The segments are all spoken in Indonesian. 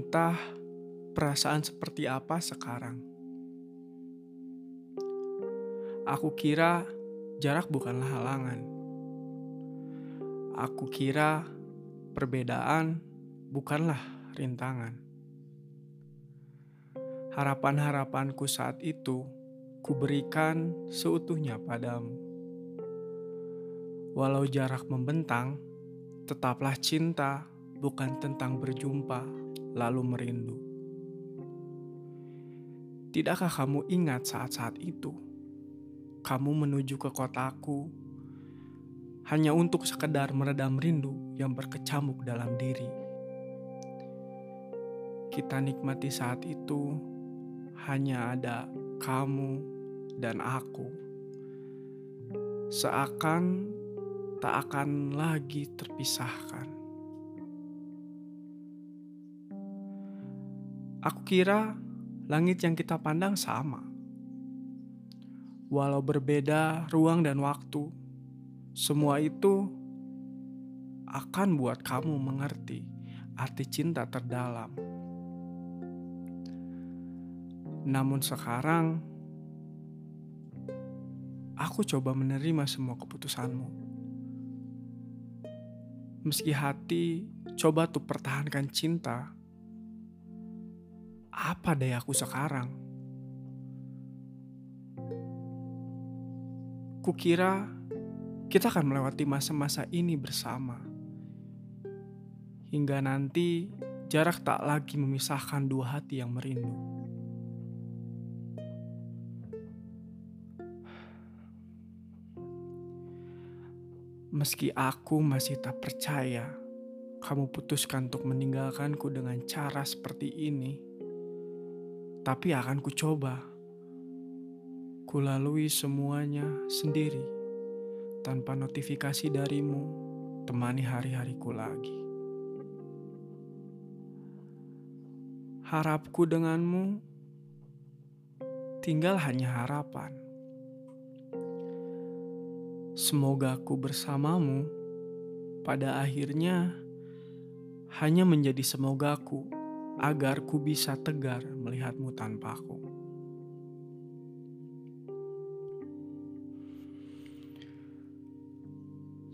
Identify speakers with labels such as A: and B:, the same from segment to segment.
A: Entah perasaan seperti apa sekarang. Aku kira jarak bukanlah halangan. Aku kira perbedaan bukanlah rintangan. Harapan-harapanku saat itu kuberikan seutuhnya padamu. Walau jarak membentang, tetaplah cinta bukan tentang berjumpa lalu merindu. Tidakkah kamu ingat saat-saat itu? Kamu menuju ke kotaku hanya untuk sekedar meredam rindu yang berkecamuk dalam diri. Kita nikmati saat itu hanya ada kamu dan aku. Seakan tak akan lagi terpisahkan. Aku kira langit yang kita pandang sama. Walau berbeda ruang dan waktu, semua itu akan buat kamu mengerti arti cinta terdalam. Namun sekarang, aku coba menerima semua keputusanmu. Meski hati coba tuh pertahankan cinta, apa daya aku sekarang? Kukira kita akan melewati masa-masa ini bersama. Hingga nanti jarak tak lagi memisahkan dua hati yang merindu. Meski aku masih tak percaya kamu putuskan untuk meninggalkanku dengan cara seperti ini, tapi akan ku coba. Kulalui semuanya sendiri tanpa notifikasi darimu, temani hari-hariku lagi. Harapku denganmu tinggal hanya harapan. Semoga aku bersamamu pada akhirnya hanya menjadi semogaku agar ku bisa tegar melihatmu tanpaku.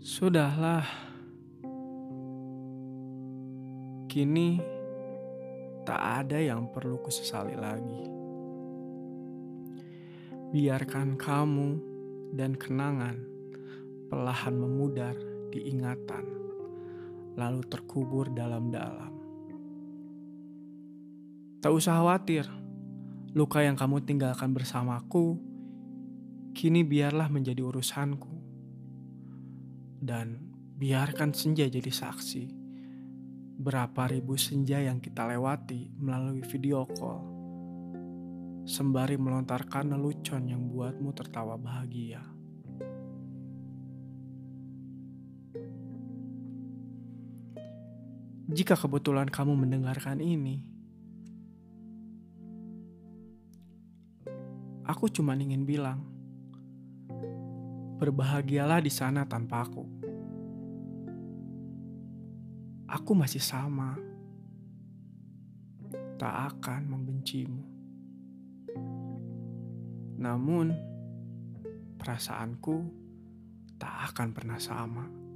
A: Sudahlah. Kini tak ada yang perlu kusesali lagi. Biarkan kamu dan kenangan perlahan memudar di ingatan, lalu terkubur dalam-dalam. Tak usah khawatir, luka yang kamu tinggalkan bersamaku kini biarlah menjadi urusanku. Dan biarkan senja jadi saksi. Berapa ribu senja yang kita lewati melalui video call. Sembari melontarkan lelucon yang buatmu tertawa bahagia. Jika kebetulan kamu mendengarkan ini, aku cuma ingin bilang, berbahagialah di sana tanpa aku. Aku masih sama, tak akan membencimu. Namun, perasaanku tak akan pernah sama.